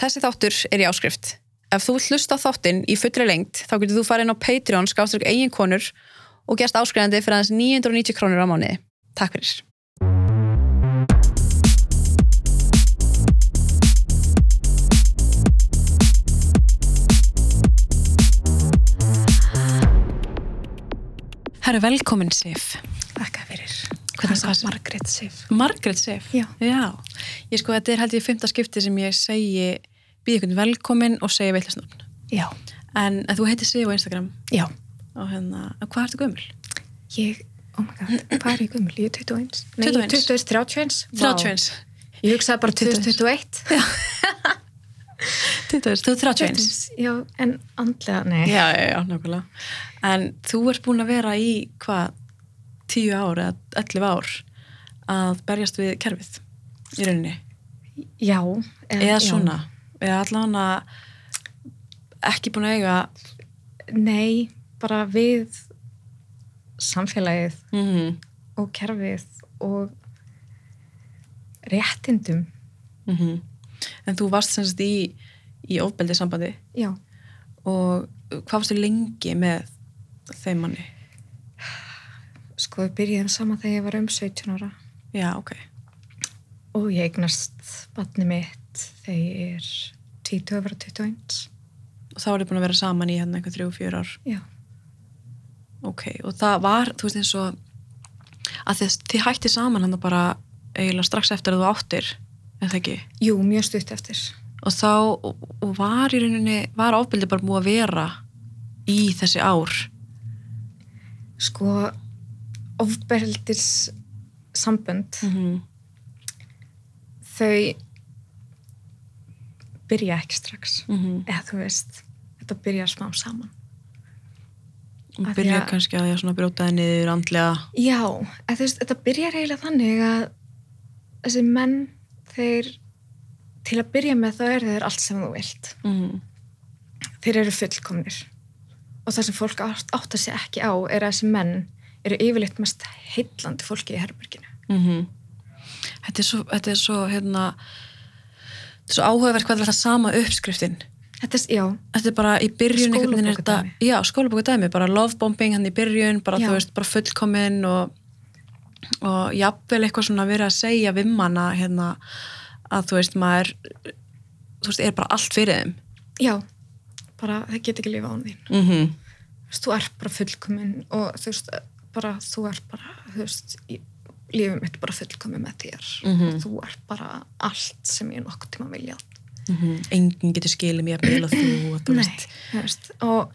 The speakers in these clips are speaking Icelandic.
Þessi þáttur er í áskrift. Ef þú hlusta þáttinn í fullri lengt þá getur þú farið inn á Patreon skáströk eigin konur og gerst áskrifandi fyrir aðeins 990 krónur á mánuði. Takk fyrir. Herru, velkomin Sif. Þakka fyrir. Hvernig það- er Margrét Sif? Margaret Sif. Já. Já. Ég sko, þetta er held ég fymta skipti sem ég segi, býð ykkur velkomin og segi veitlasnöfn. Já. En, en þú heitir Sif á Instagram Já. og hérna, hvað ertu gömul? Ég, oh my god, hvað er ég gömul? Ég er 21. Nei, 21. 21, 31. 31. Ég hugsaði bara 2021. 21. Þú er 31. Já, en andlega, nei. Já, já, já, nákvæmlega. En þú ert búin að vera í hvað, 10 ár eða 11 ár að berjast við kerfið í rauninni. Já. Eða já. svona. Eða allavega ekki búin að eiga Nei, bara við samfélagið mm og kerfið og réttindum. -hmm. En þú varst sem sagt í, í ofbeldi sambandi Já. og hvað varstu lengi með þeim manni? Sko, við byrjuðum saman þegar ég var um 17 ára. Já, ok. Og ég eignast batni mitt þegar ég er 20 að vera 21. Og þá er þið búin að vera saman í hérna þrjú, fjör ár. Já. Ok, og það var, þú veist eins og að þið, þið hætti saman hann bara eiginlega strax eftir að þú áttir, en það ekki? Jú, mjög stutt eftir. Og þá, og, og var í rauninni, var ofbeldi bara búið að vera í þessi ár? Sko, ofbeldis sambönd, Mm -hmm. þau byrja ekki strax. Mm Eða þú veist, þetta byrja smá saman. Því byrja að- kannski að því að svona brjótaði niður andlega. Já, veist, þetta byrjar eiginlega þannig að þessi menn, þeir, til að byrja með þá eru þeir allt sem þú vilt. Mm Þeir eru fullkomnir. Og það sem fólk átt, átt að segja ekki á er að þessi menn eru yfirleitt mest heillandi fólki í herberginu. Mm þetta, er svo, þetta er svo hérna er svo áhugaverk hvað er alltaf sama uppskriftin Þetta er, já, þetta er bara í byrjun er Skólabókardæmi. já, skólabókardæmi, bara lovebombing hann í byrjun, bara Já. þú veist, bara fullkomin og, og jafnvel eitthvað svona verið að segja við manna hérna að þú veist, maður þú veist, er bara allt fyrir þeim já, bara það get ekki lifa án þín. mm -hmm. Þú veist, þú ert bara fullkomin og þú veist, bara, þú ert bara, þú veist, í- lífið mitt bara fullkomin með þér. Mhm. Og þú ert bara allt sem ég nokkuð tíma viljað. enginn getur skilið mér að bila þú og Nei, veist og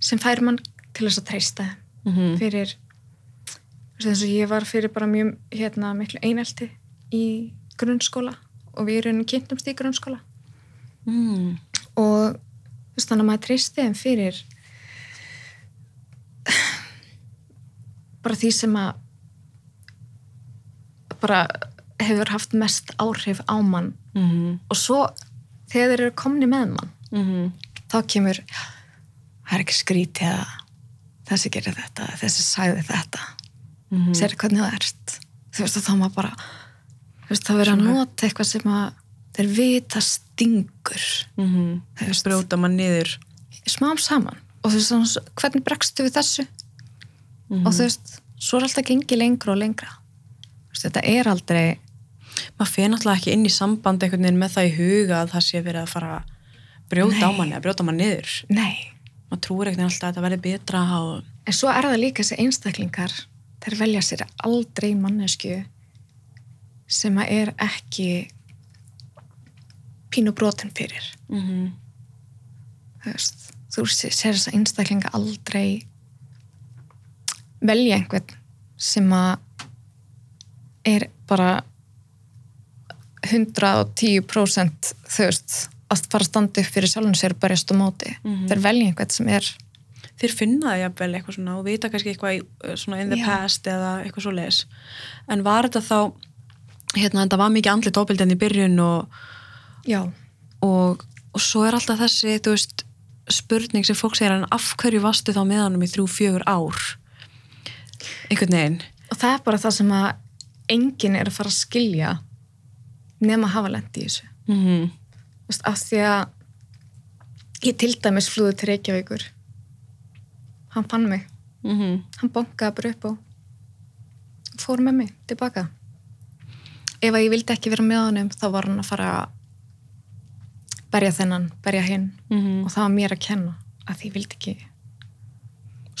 sem fær mann til þess að treysta mm fyrir, þú veist, eins og ég var fyrir bara mjög, hérna, miklu einelti í grunnskóla og við erum kynntumst í grunnskóla mm. og veist, þannig að maður treysti þeim fyrir bara því sem að bara hefur haft mest áhrif á mann. Mm og svo þegar þeir eru komni með mann -hmm. þá kemur það er ekki skrítið að þessi gerir þetta, þessi sagði þetta. Mm -hmm. sér hvernig það ert? Þú veist þá maður bara veist þá verður að nota eitthvað sem að þeir vita stingur. Mm -hmm. Þú veist. brjóta mann niður. Smám saman. Og þú veist hvernig bregstu við þessu? Mm og þú veist, svo er alltaf gengið lengra og lengra þetta er aldrei maður fyrir náttúrulega ekki inn í samband einhvern veginn með það í huga að það sé verið að fara að brjóta á Nei. manni, að brjóta mann niður nei, maður einhvern veginn alltaf að þetta verði betra og en svo er það líka þessi einstaklingar þeir velja sér aldrei mannesku sem að er ekki pínu brotin fyrir mm -hmm. þú veist, þú sé- sér þess að einstaklinga aldrei velja einhvern sem að er bara 110% þú veist, að fara að standa upp fyrir sjálfum sér og berjast á móti. Mhm. Þeir velja einhvern sem er, þeir finna það jafnvel eitthvað svona og vita kannski eitthvað í, uh, svona in the Já. past eða eitthvað svo leis en var þetta þá hérna, þetta var mikið andlit óbildi enn í byrjun og, já, og, og svo er alltaf þessi, þú veist spurning sem fólk segir en af hverju vastu þá með honum í þrjú, fjögur ár einhvern veginn og það er bara það sem að enginn er að fara að skilja nema að hafa lendi í þessu. mm -hmm. veist, af því að ég til dæmis flúði til Reykjavíkur hann fann mig mm hann bonkaði bara upp og fór með mig tilbaka ef að ég vildi ekki vera með honum þá var hann að fara að berja þennan, berja hinn -hmm. og það var mér að kenna að því ég vildi ekki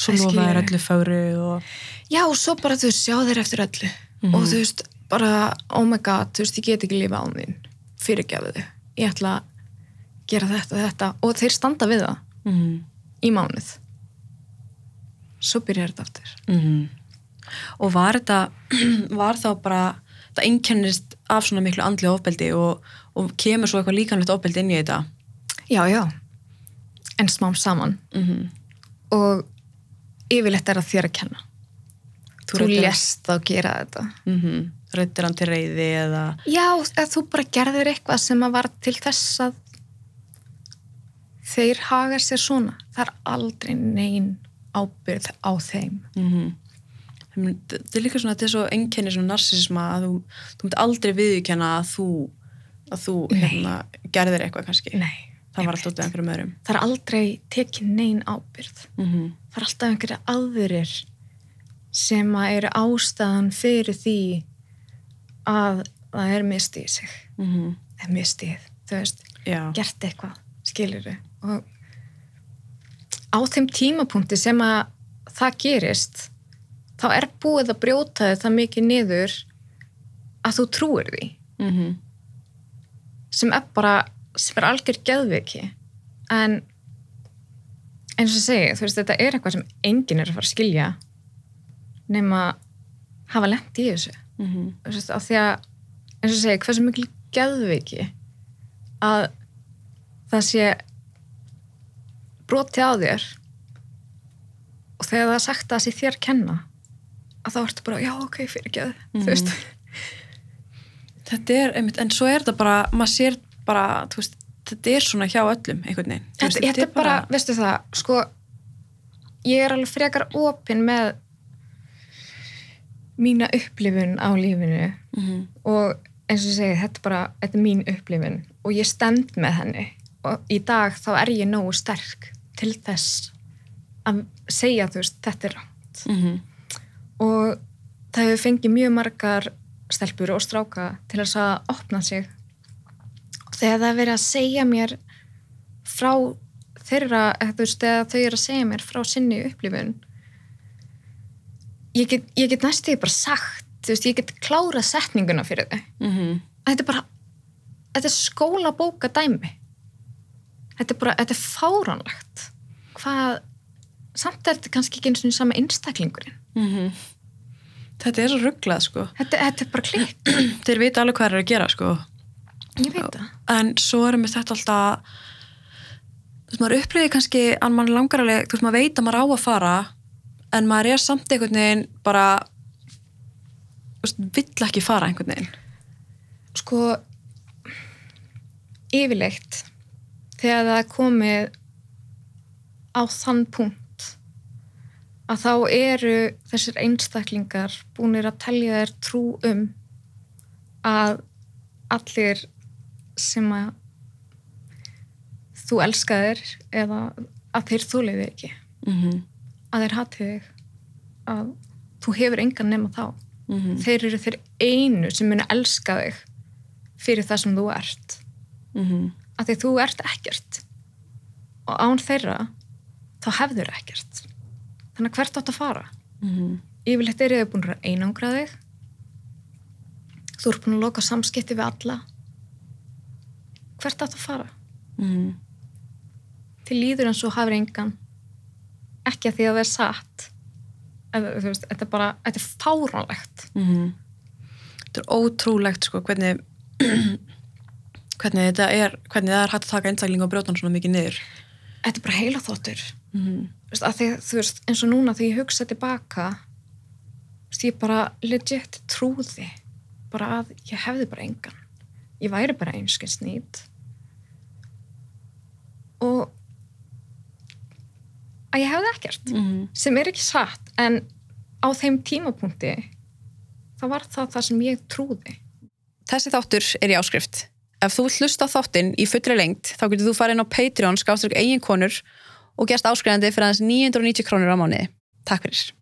Svo Æ, lofa þær skilurðu. öllu fögru og... já og svo bara þú sjá þér eftir öllu Mhm. og þú veist, bara oh my god, þú veist, ég get ekki lífa á þín. Fyrirgefðu þau, ég ætla að gera þetta og þetta. Og þeir standa við það. Mm í mánuð. Svo byrjar þetta aftur. -hmm. Og var þetta, var þá bara, það einkennist af svona miklu andli ofbeldi og, og kemur svo eitthvað líkanlegt ofbeldi inn í þetta? já, já, en smám saman. Mm og yfirleitt er það þér að kenna þú, lést þá gera þetta. Mm Rættir hann til reyði eða... já, eða þú bara gerðir eitthvað sem að var til þess að þeir haga sér svona. Það er aldrei nein ábyrð á þeim. Mm Það er líka svona, þetta er svo einkenni svona narsisma að þú, þú myndi aldrei viðurkenna að þú, að þú hérna, gerðir eitthvað kannski. nei, það var alltaf einhverjum öðrum. það er aldrei tekið nein ábyrð Mm það er alltaf einhverja aðurir sem að eru ástæðan fyrir því að það er mistið sig. -hmm. eða mistið, þú veist Já. gert eitthvað, skilur og á þeim tímapunkti sem að það gerist þá er búið að brjóta þau það mikið niður að þú trúir því. Mm sem er bara, sem er algjör geðviki en eins og segi, þú veist, þetta er eitthvað sem enginn er að fara að skilja nema hafa lent í þessu -hmm. þú veist, af því að eins og segi, hversu mikil geðviki að það sé brotið á þér og þegar það er sagt að það sé þér kenna að þá ertu bara, já ok, fyrir geð Mhm. þú veist, Þetta er, einmitt, en svo er þetta bara, maður sér bara, þú veist, þetta er svona hjá öllum einhvern veginn. Þetta, þetta er bara, veistu það sko, ég er alveg frekar opinn með mína upplifun á lífinu. Mm og eins og ég segi, þetta er bara þetta er mín upplifun. Og ég stend með henni. Og í dag þá er ég nógu sterk til þess að segja þú veist, þetta er rátt -hmm. og það hefur fengið mjög margar stelpur og stráka til þess að opna sig. Og þegar það er verið að segja mér frá þeirra, þú veist, þegar þau eru að segja mér frá sinni upplifun ég get, ég get næstu bara sagt, veist, ég get klárað setninguna fyrir þau. Mm þetta er bara þetta er skólabóka dæmi. Þetta er bara, þetta er fáránlegt. Hvað samt er þetta kannski ekki eins og sama einstaklingurinn. -hmm. Þetta er svo rugglað, sko. þetta, þetta er bara klikk, Þeir vita alveg hvað þeir eru að gera, sko. ég veit það. En svo erum við þetta alltaf, þú veist, maður upplifir kannski að mann langar alveg, þú veist, maður veit að maður á að fara, en maður er samt einhvern veginn bara, vill ekki fara einhvern veginn. sko yfirleitt þegar það er komið á þann punkt að þá eru þessir einstaklingar búinir að telja þér trú um að allir sem að þú elskaðir eða að þeir þúliði ekki Mm að þeir hatið þig að þú hefur engan nema þá. -hmm. þeir eru þeir einu sem munu elska þig fyrir það sem þú ert. Mm -hmm. að því þú ert ekkert. Og án þeirra þá hefður ekkert. Þannig að hvert átt að fara? Mm -hmm. yfirleitt eru þau búin að einangra þig. Þú ert búin að loka samskipti við alla. Hvert átt að fara? Mm til líður eins og hafur engan. Ekki að því að það er satt veist, þetta er bara, þetta er fáránlegt -hmm. Þetta er ótrúlegt, sko, hvernig, hvernig þetta er, hvernig það er hægt að taka einstakling og brjóta hann svona mikið niður. þetta er bara heila þóttur Mm -hmm. þú veist, eins og núna þegar ég hugsa tilbaka ég bara legit trúði bara að ég hefði bara engan ég væri bara einskins nýtt og að ég hefði ekkert Mm -hmm. sem er ekki satt en á þeim tímapunkti þá var það það sem ég trúði Þessi þáttur er í áskrift. ef þú hlusta þáttinn í fullri lengt þá getur þú farið inn á Patreon skáströk eigin konur og gerst áskrifandi fyrir aðeins 990 krónur á mánuði. Takk fyrir.